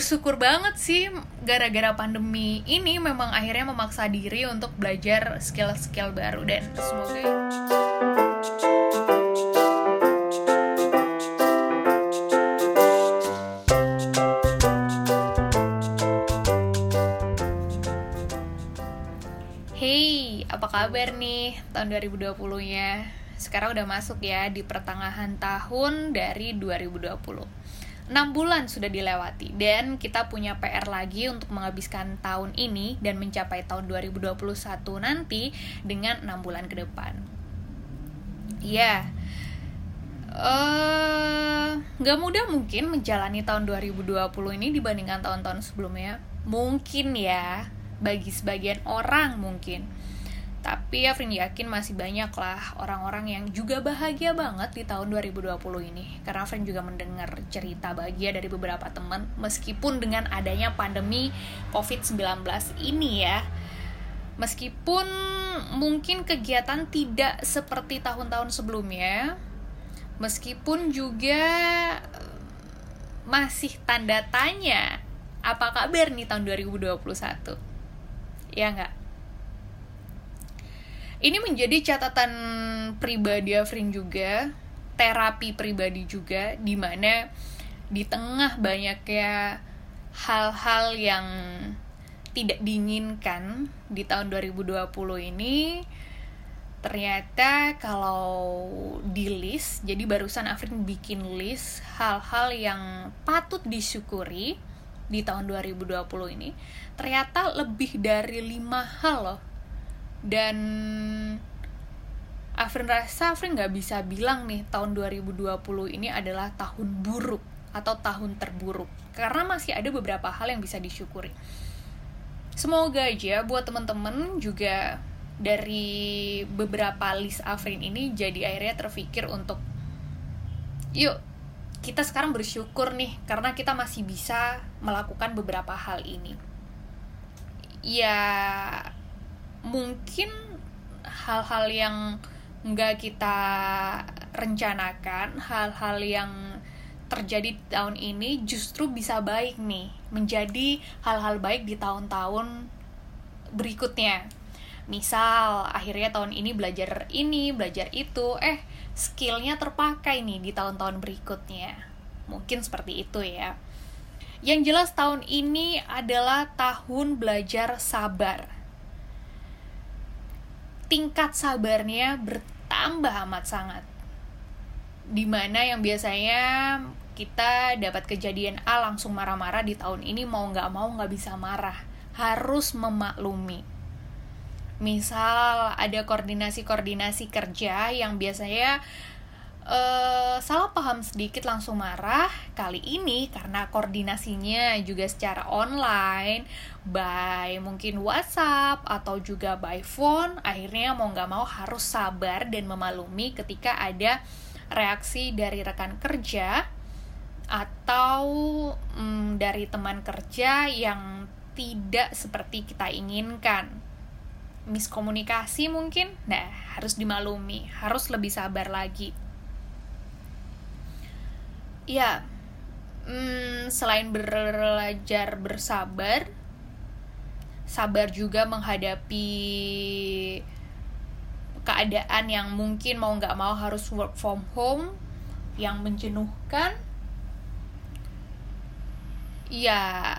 bersyukur banget sih gara-gara pandemi ini memang akhirnya memaksa diri untuk belajar skill-skill baru dan semoga Hey, apa kabar nih tahun 2020-nya? Sekarang udah masuk ya di pertengahan tahun dari 2020. 6 bulan sudah dilewati dan kita punya PR lagi untuk menghabiskan tahun ini dan mencapai tahun 2021 nanti dengan 6 bulan ke depan. Iya. Eh, nggak mudah mungkin menjalani tahun 2020 ini dibandingkan tahun-tahun sebelumnya. Mungkin ya, bagi sebagian orang mungkin tapi Afrin yakin masih banyak lah orang-orang yang juga bahagia banget di tahun 2020 ini. Karena Afrin juga mendengar cerita bahagia dari beberapa teman, meskipun dengan adanya pandemi COVID-19 ini ya. Meskipun mungkin kegiatan tidak seperti tahun-tahun sebelumnya, meskipun juga eh, masih tanda tanya apa kabar nih tahun 2021 ya nggak ini menjadi catatan pribadi Afrin juga terapi pribadi juga di mana di tengah banyaknya hal-hal yang tidak diinginkan di tahun 2020 ini ternyata kalau di list jadi barusan Afrin bikin list hal-hal yang patut disyukuri di tahun 2020 ini ternyata lebih dari lima hal loh dan Afrin rasa Afrin nggak bisa bilang nih tahun 2020 ini adalah tahun buruk atau tahun terburuk karena masih ada beberapa hal yang bisa disyukuri. Semoga aja buat temen-temen juga dari beberapa list Afrin ini jadi akhirnya terpikir untuk yuk kita sekarang bersyukur nih karena kita masih bisa melakukan beberapa hal ini. Ya mungkin hal-hal yang nggak kita rencanakan, hal-hal yang terjadi di tahun ini justru bisa baik nih, menjadi hal-hal baik di tahun-tahun berikutnya. Misal, akhirnya tahun ini belajar ini, belajar itu, eh, skillnya terpakai nih di tahun-tahun berikutnya. Mungkin seperti itu ya. Yang jelas tahun ini adalah tahun belajar sabar tingkat sabarnya bertambah amat sangat. Di mana yang biasanya kita dapat kejadian A langsung marah-marah di tahun ini mau nggak mau nggak bisa marah. Harus memaklumi. Misal ada koordinasi-koordinasi kerja yang biasanya Uh, salah paham sedikit langsung marah kali ini karena koordinasinya juga secara online by mungkin WhatsApp atau juga by phone akhirnya mau nggak mau harus sabar dan memaklumi ketika ada reaksi dari rekan kerja atau mm, dari teman kerja yang tidak seperti kita inginkan. Miskomunikasi mungkin? Nah harus dimaklumi harus lebih sabar lagi ya hmm, selain belajar bersabar sabar juga menghadapi keadaan yang mungkin mau nggak mau harus work from home yang menjenuhkan. Ya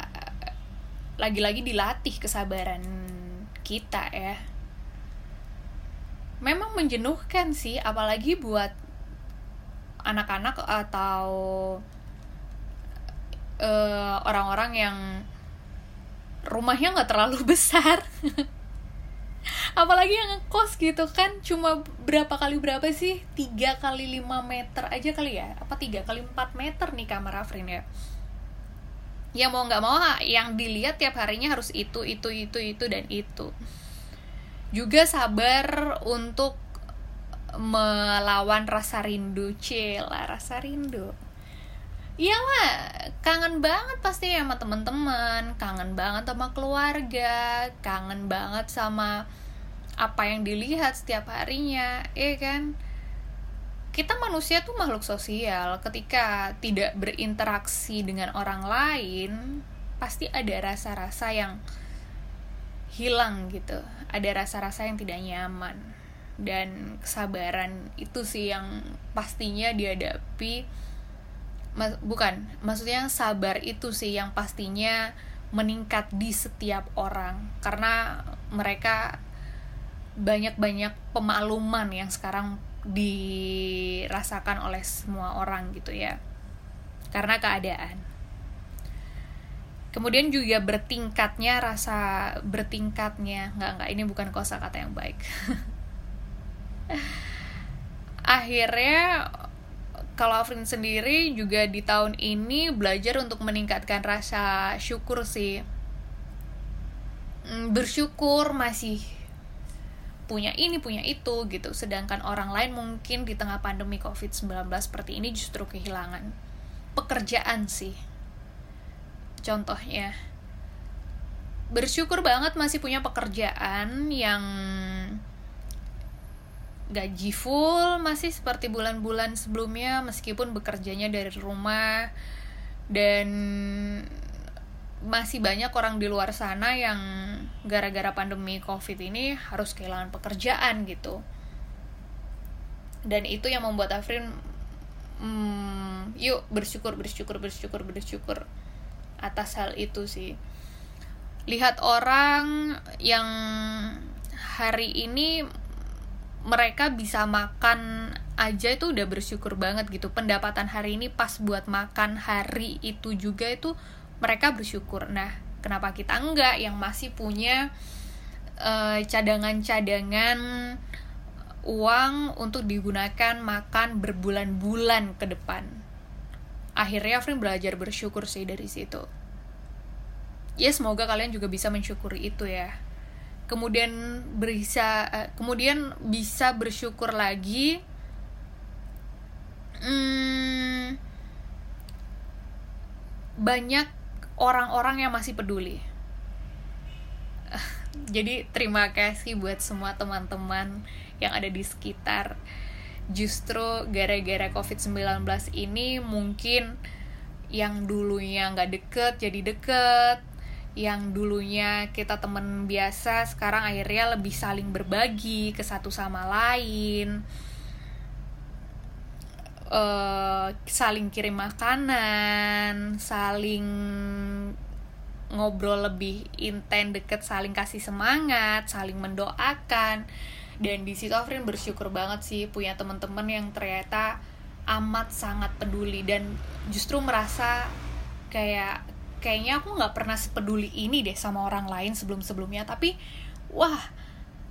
lagi-lagi dilatih kesabaran kita ya. Memang menjenuhkan sih apalagi buat anak-anak atau uh, orang-orang yang rumahnya nggak terlalu besar. Apalagi yang kos gitu kan cuma berapa kali berapa sih? Tiga kali lima meter aja kali ya? Apa tiga kali empat meter nih kamar Afrin ya? Ya mau nggak mau yang dilihat tiap harinya harus itu itu itu itu dan itu. Juga sabar untuk melawan rasa rindu cila rasa rindu. Iyalah kangen banget pasti sama teman-teman kangen banget sama keluarga kangen banget sama apa yang dilihat setiap harinya ya kan? Kita manusia tuh makhluk sosial. Ketika tidak berinteraksi dengan orang lain pasti ada rasa-rasa yang hilang gitu. Ada rasa-rasa yang tidak nyaman dan kesabaran itu sih yang pastinya dihadapi. Bukan maksudnya sabar itu sih yang pastinya meningkat di setiap orang. Karena mereka banyak-banyak pemakluman yang sekarang dirasakan oleh semua orang gitu ya. Karena keadaan. Kemudian juga bertingkatnya rasa bertingkatnya. Nggak nggak ini bukan kosakata yang baik akhirnya kalau Afrin sendiri juga di tahun ini belajar untuk meningkatkan rasa syukur sih. Mm, bersyukur masih punya ini punya itu gitu. Sedangkan orang lain mungkin di tengah pandemi covid-19 seperti ini justru kehilangan pekerjaan sih. Contohnya bersyukur banget masih punya pekerjaan yang gaji full masih seperti bulan-bulan sebelumnya meskipun bekerjanya dari rumah. Dan masih banyak orang di luar sana yang gara-gara pandemi covid ini harus kehilangan pekerjaan gitu. Dan itu yang membuat Afrin hmm, yuk bersyukur bersyukur bersyukur bersyukur atas hal itu sih. Lihat orang yang hari ini mereka bisa makan aja itu udah bersyukur banget gitu. Pendapatan hari ini pas buat makan hari itu juga itu mereka bersyukur. Nah kenapa kita enggak yang masih punya cadangan cadangan-cadangan uang untuk digunakan makan berbulan-bulan ke depan? Akhirnya Afrin belajar bersyukur sih dari situ. Ya semoga kalian juga bisa mensyukuri itu ya kemudian bisa uh, kemudian bisa bersyukur lagi. Hmm, banyak orang-orang yang masih peduli. Jadi terima kasih buat semua teman-teman yang ada di sekitar. Justru gara-gara covid-19 ini mungkin yang dulunya nggak deket jadi deket yang dulunya kita temen biasa sekarang akhirnya lebih saling berbagi ke satu sama lain. Uh, saling kirim makanan saling ngobrol lebih intens deket saling kasih semangat saling mendoakan. Dan di situ Afrin bersyukur banget sih punya teman-teman yang ternyata amat sangat peduli dan justru merasa kayak kayaknya aku nggak pernah sepeduli ini deh sama orang lain sebelum-sebelumnya. Tapi wah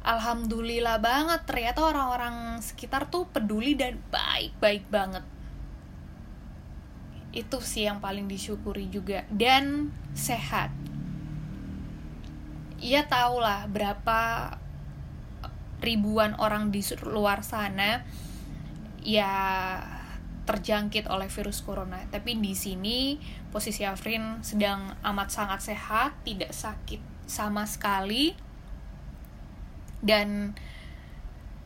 alhamdulillah banget. Ternyata orang-orang sekitar tuh peduli dan baik-baik banget. Itu sih yang paling disyukuri juga. Dan sehat. Iya tau lah berapa ribuan orang di luar sana ya terjangkit oleh virus corona. Tapi di sini posisi Afrin sedang amat sangat sehat, tidak sakit sama sekali. Dan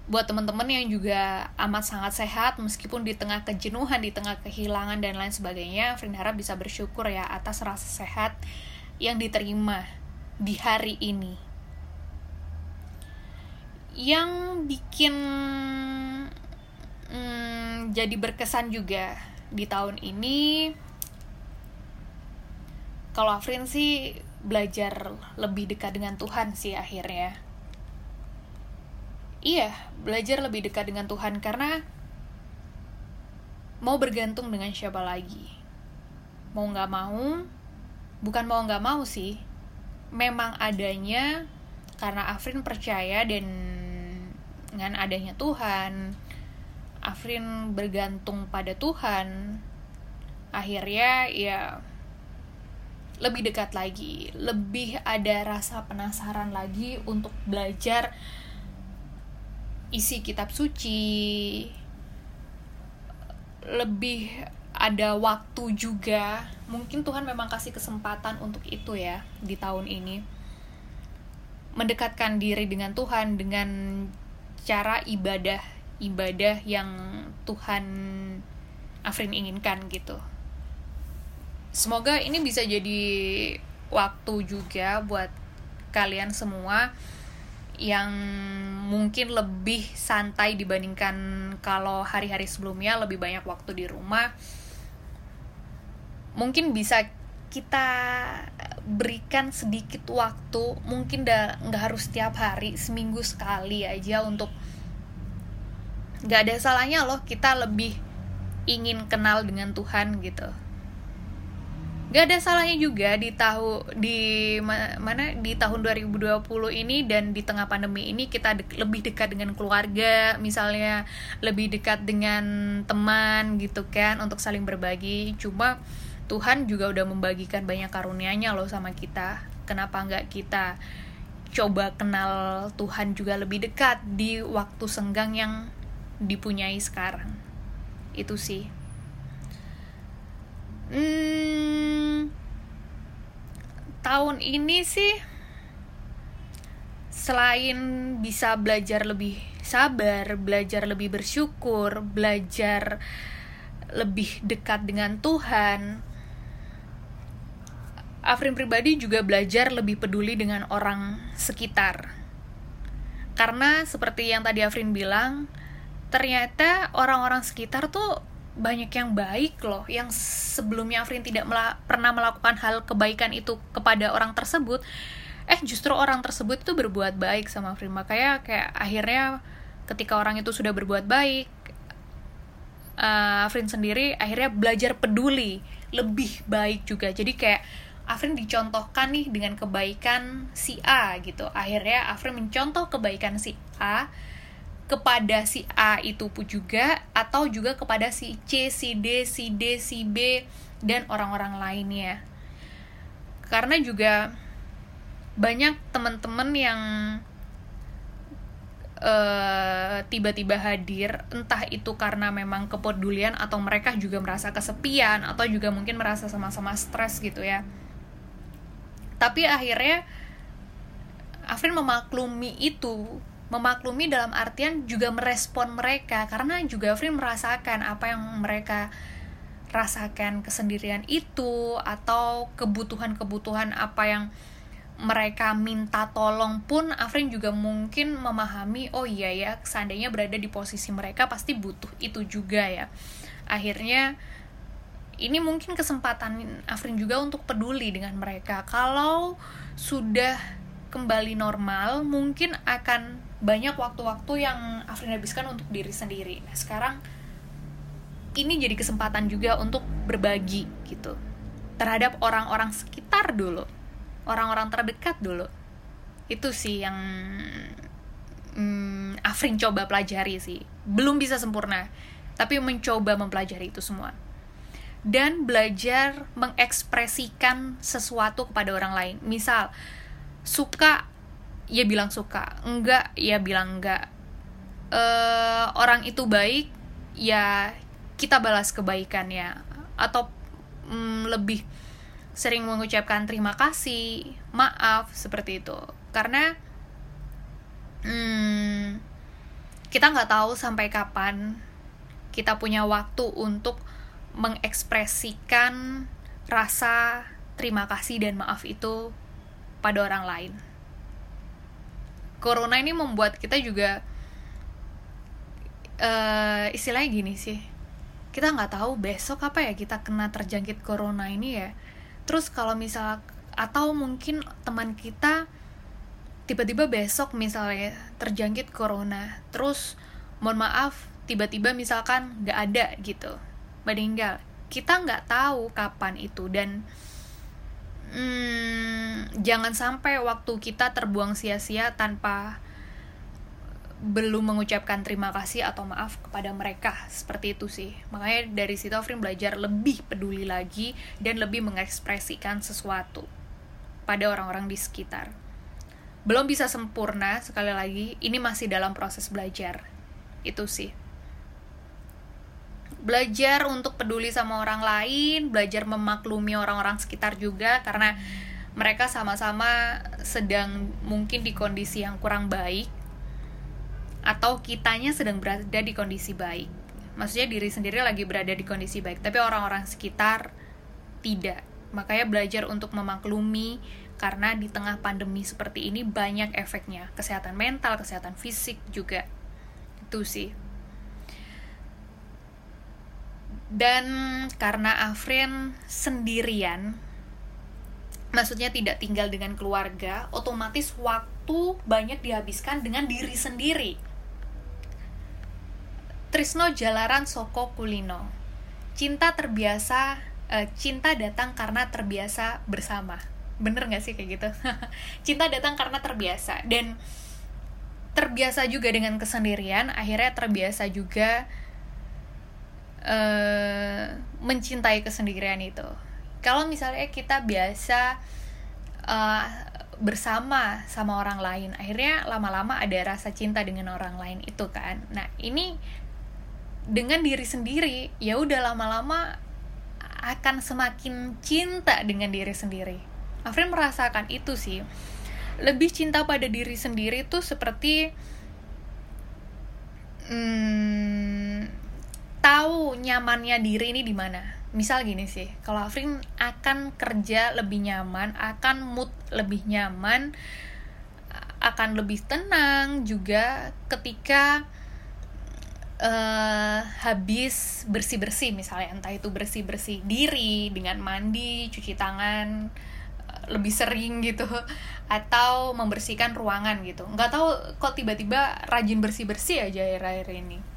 buat teman-teman yang juga amat sangat sehat meskipun di tengah kejenuhan, di tengah kehilangan dan lain sebagainya, Afrin harap bisa bersyukur ya atas rasa sehat yang diterima di hari ini. Yang bikin hmm, jadi berkesan juga di tahun ini kalau Afrin sih belajar lebih dekat dengan Tuhan sih akhirnya. Iya belajar lebih dekat dengan Tuhan karena mau bergantung dengan siapa lagi. Mau nggak mau bukan mau nggak mau sih. Memang adanya karena Afrin percaya dan dengan adanya Tuhan Afrin bergantung pada Tuhan akhirnya ya lebih dekat lagi lebih ada rasa penasaran lagi untuk belajar isi kitab suci lebih ada waktu juga mungkin Tuhan memang kasih kesempatan untuk itu ya di tahun ini mendekatkan diri dengan Tuhan dengan cara ibadah ibadah yang Tuhan Afrin inginkan gitu. Semoga ini bisa jadi waktu juga buat kalian semua yang mungkin lebih santai dibandingkan kalau hari-hari sebelumnya lebih banyak waktu di rumah. Mungkin bisa kita berikan sedikit waktu mungkin nggak harus setiap hari seminggu sekali aja untuk nggak ada salahnya loh kita lebih ingin kenal dengan Tuhan gitu gak ada salahnya juga di tahu di mana di tahun 2020 ini dan di tengah pandemi ini kita de lebih dekat dengan keluarga misalnya lebih dekat dengan teman gitu kan untuk saling berbagi. Cuma Tuhan juga udah membagikan banyak karunia-Nya loh sama kita. Kenapa nggak kita coba kenal Tuhan juga lebih dekat di waktu senggang yang dipunyai sekarang? Itu sih hmm, tahun ini sih selain bisa belajar lebih sabar, belajar lebih bersyukur, belajar lebih dekat dengan Tuhan, Afrin pribadi juga belajar lebih peduli dengan orang sekitar. Karena seperti yang tadi Afrin bilang, ternyata orang-orang sekitar tuh banyak yang baik loh yang sebelumnya Afrin tidak mela pernah melakukan hal kebaikan itu kepada orang tersebut eh justru orang tersebut itu berbuat baik sama Afrin. Makanya kayak akhirnya ketika orang itu sudah berbuat baik uh, Afrin sendiri akhirnya belajar peduli lebih baik juga. Jadi kayak Afrin dicontohkan nih dengan kebaikan si A gitu. Akhirnya Afrin mencontoh kebaikan si A kepada si A itu pun juga atau juga kepada si C, si D, si D, si B dan orang-orang lainnya. Karena juga banyak teman-teman yang uh, tiba-tiba hadir, entah itu karena memang kepedulian atau mereka juga merasa kesepian atau juga mungkin merasa sama-sama stres gitu ya. Tapi akhirnya Afrin memaklumi itu memaklumi dalam artian juga merespon mereka. Karena juga Afrin merasakan apa yang mereka rasakan kesendirian itu atau kebutuhan-kebutuhan apa yang mereka minta tolong pun Afrin juga mungkin memahami oh iya ya seandainya berada di posisi mereka pasti butuh itu juga ya. Akhirnya ini mungkin kesempatan Afrin juga untuk peduli dengan mereka. Kalau sudah kembali normal mungkin akan banyak waktu-waktu yang Afrin habiskan untuk diri sendiri. Nah, sekarang ini jadi kesempatan juga untuk berbagi gitu terhadap orang-orang sekitar dulu, orang-orang terdekat dulu. Itu sih yang hmm, Afrin coba pelajari sih. Belum bisa sempurna, tapi mencoba mempelajari itu semua. Dan belajar mengekspresikan sesuatu kepada orang lain. Misal, suka ya bilang suka. Enggak ya bilang enggak. Uh, orang itu baik ya kita balas kebaikannya. Atau mm, lebih sering mengucapkan terima kasih maaf seperti itu. Karena mm, kita nggak tahu sampai kapan kita punya waktu untuk mengekspresikan rasa terima kasih dan maaf itu pada orang lain. Corona ini membuat kita juga uh, istilahnya gini sih, kita nggak tahu besok apa ya kita kena terjangkit corona ini ya. Terus kalau misal atau mungkin teman kita tiba-tiba besok misalnya terjangkit corona, terus mohon maaf tiba-tiba misalkan nggak ada gitu meninggal kita nggak tahu kapan itu dan hmm, jangan sampai waktu kita terbuang sia-sia tanpa belum mengucapkan terima kasih atau maaf kepada mereka. Seperti itu sih. Makanya dari situ Afrin belajar lebih peduli lagi dan lebih mengekspresikan sesuatu pada orang-orang di sekitar. Belum bisa sempurna sekali lagi ini masih dalam proses belajar. Itu sih belajar untuk peduli sama orang lain, belajar memaklumi orang-orang sekitar juga karena mereka sama-sama sedang mungkin di kondisi yang kurang baik atau kitanya sedang berada di kondisi baik. Maksudnya diri sendiri lagi berada di kondisi baik, tapi orang-orang sekitar tidak Makanya belajar untuk memaklumi karena di tengah pandemi seperti ini banyak efeknya, kesehatan mental, kesehatan fisik juga. Itu sih. Dan karena Afrin sendirian, maksudnya tidak tinggal dengan keluarga, otomatis waktu banyak dihabiskan dengan diri sendiri. Trisno Jalaran Soko Kulino. Cinta terbiasa, uh, cinta datang karena terbiasa bersama. Bener gak sih kayak gitu? cinta datang karena terbiasa dan terbiasa juga dengan kesendirian, akhirnya terbiasa juga uh, mencintai kesendirian itu. Kalau misalnya kita biasa uh, bersama sama orang lain akhirnya lama-lama ada rasa cinta dengan orang lain itu kan. Nah ini dengan diri sendiri ya udah lama-lama akan semakin cinta dengan diri sendiri. Afrin merasakan itu sih. Lebih cinta pada diri sendiri tuh seperti hmm, tahu nyamannya diri ini di mana. Misal gini sih kalau Afrin akan kerja lebih nyaman akan mood lebih nyaman akan lebih tenang juga ketika uh, habis bersih bersih misalnya entah itu bersih bersih diri dengan mandi cuci tangan uh, lebih sering gitu atau membersihkan ruangan gitu. Nggak tahu kok tiba-tiba rajin bersih bersih aja akhir-akhir ini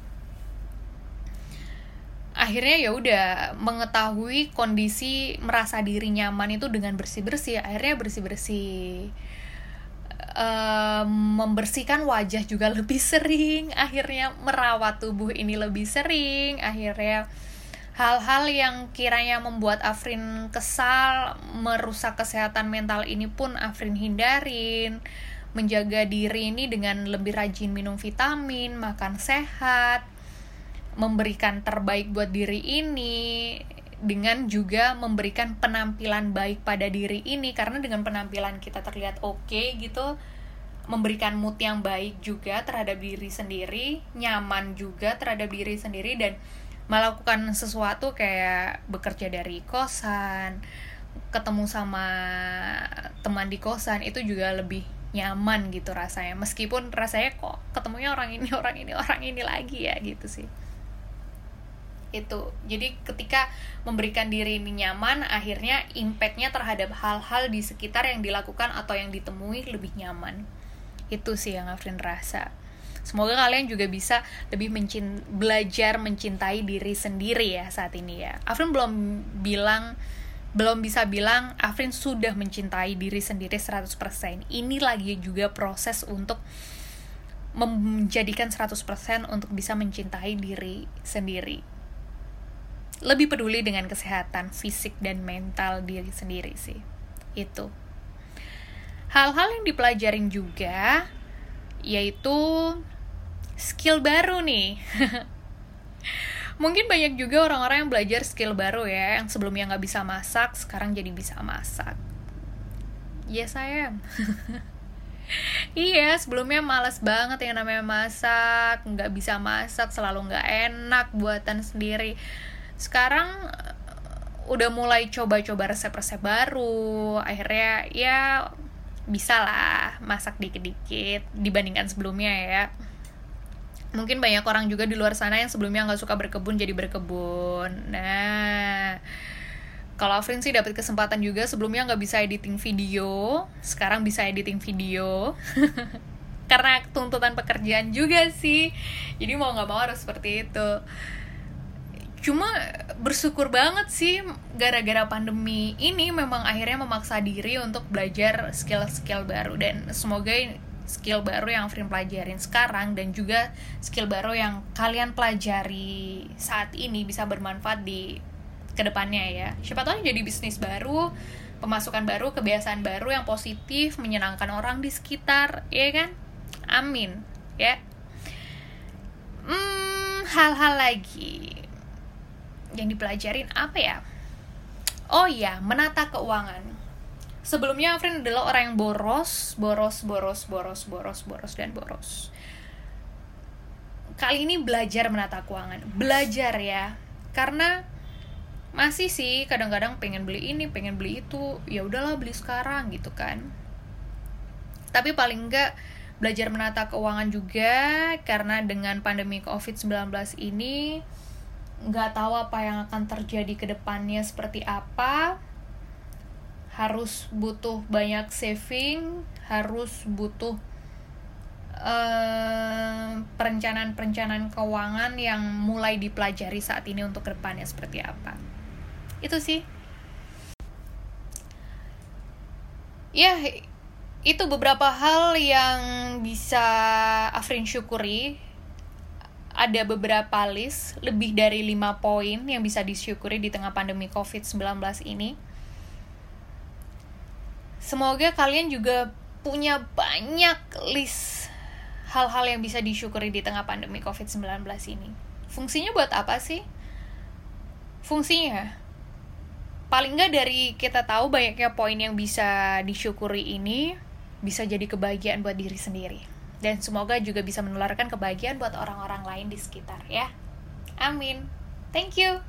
akhirnya ya udah mengetahui kondisi merasa diri nyaman itu dengan bersih bersih akhirnya bersih bersih uh, membersihkan wajah juga lebih sering akhirnya merawat tubuh ini lebih sering akhirnya hal-hal yang kiranya membuat Afrin kesal merusak kesehatan mental ini pun Afrin hindarin. Menjaga diri ini dengan lebih rajin minum vitamin makan sehat memberikan terbaik buat diri ini dengan juga memberikan penampilan baik pada diri ini. Karena dengan penampilan kita terlihat oke okay, gitu memberikan mood yang baik juga terhadap diri sendiri nyaman juga terhadap diri sendiri dan melakukan sesuatu kayak bekerja dari kosan ketemu sama teman di kosan itu juga lebih nyaman gitu rasanya. Meskipun rasanya kok ketemunya orang ini orang ini orang ini lagi ya gitu sih itu. Jadi ketika memberikan diri ini nyaman akhirnya impactnya terhadap hal-hal di sekitar yang dilakukan atau yang ditemui lebih nyaman. Itu sih yang Afrin rasa. Semoga kalian juga bisa lebih mencin belajar mencintai diri sendiri ya saat ini ya. Afrin belum bilang belum bisa bilang Afrin sudah mencintai diri sendiri 100% ini lagi juga proses untuk menjadikan 100% untuk bisa mencintai diri sendiri lebih peduli dengan kesehatan fisik dan mental diri sendiri sih. Itu. Hal-hal yang dipelajarin juga yaitu skill baru nih. Mungkin banyak juga orang-orang yang belajar skill baru ya yang sebelumnya nggak bisa masak sekarang jadi bisa masak. Yes, saya iya sebelumnya males banget yang namanya masak nggak bisa masak selalu nggak enak buatan sendiri sekarang eh, udah mulai coba-coba resep-resep baru. Akhirnya ya bisa lah masak dikit-dikit dibandingkan sebelumnya ya. Mungkin banyak orang juga di luar sana yang sebelumnya nggak suka berkebun jadi berkebun. Nah kalau Afrin sih dapat kesempatan juga sebelumnya nggak bisa editing video sekarang bisa editing video. Karena tuntutan pekerjaan juga sih. Jadi mau nggak mau harus seperti itu cuma bersyukur banget sih gara-gara pandemi ini memang akhirnya memaksa diri untuk belajar skill-skill baru. Dan semoga skill baru yang Afrin pelajarin sekarang dan juga skill baru yang kalian pelajari saat ini bisa bermanfaat di ke depannya ya. Siapa tahu jadi bisnis baru pemasukan baru kebiasaan baru yang positif menyenangkan orang di sekitar ya kan? Amin ya. Hmm hal-hal lagi yang dipelajarin apa ya? Oh iya, menata keuangan. Sebelumnya Afrin adalah orang yang boros, boros, boros, boros, boros, boros, dan boros. Kali ini belajar menata keuangan. Belajar ya. Karena masih sih kadang-kadang pengen beli ini pengen beli itu ya udahlah beli sekarang gitu kan tapi paling enggak belajar menata keuangan juga karena dengan pandemi COVID-19 ini nggak tahu apa yang akan terjadi ke depannya seperti apa. Harus butuh banyak saving harus butuh uh, perencanaan-perencanaan keuangan yang mulai dipelajari saat ini untuk ke depannya seperti apa. Itu sih. Ya itu beberapa hal yang bisa Afrin syukuri ada beberapa list lebih dari lima poin yang bisa disyukuri di tengah pandemi COVID-19 ini. Semoga kalian juga punya banyak list hal-hal yang bisa disyukuri di tengah pandemi COVID-19 ini. Fungsinya buat apa sih? Fungsinya paling nggak dari kita tahu banyaknya poin yang bisa disyukuri ini bisa jadi kebahagiaan buat diri sendiri. Dan semoga juga bisa menularkan kebahagiaan buat orang-orang lain di sekitar ya. Amin. Thank you.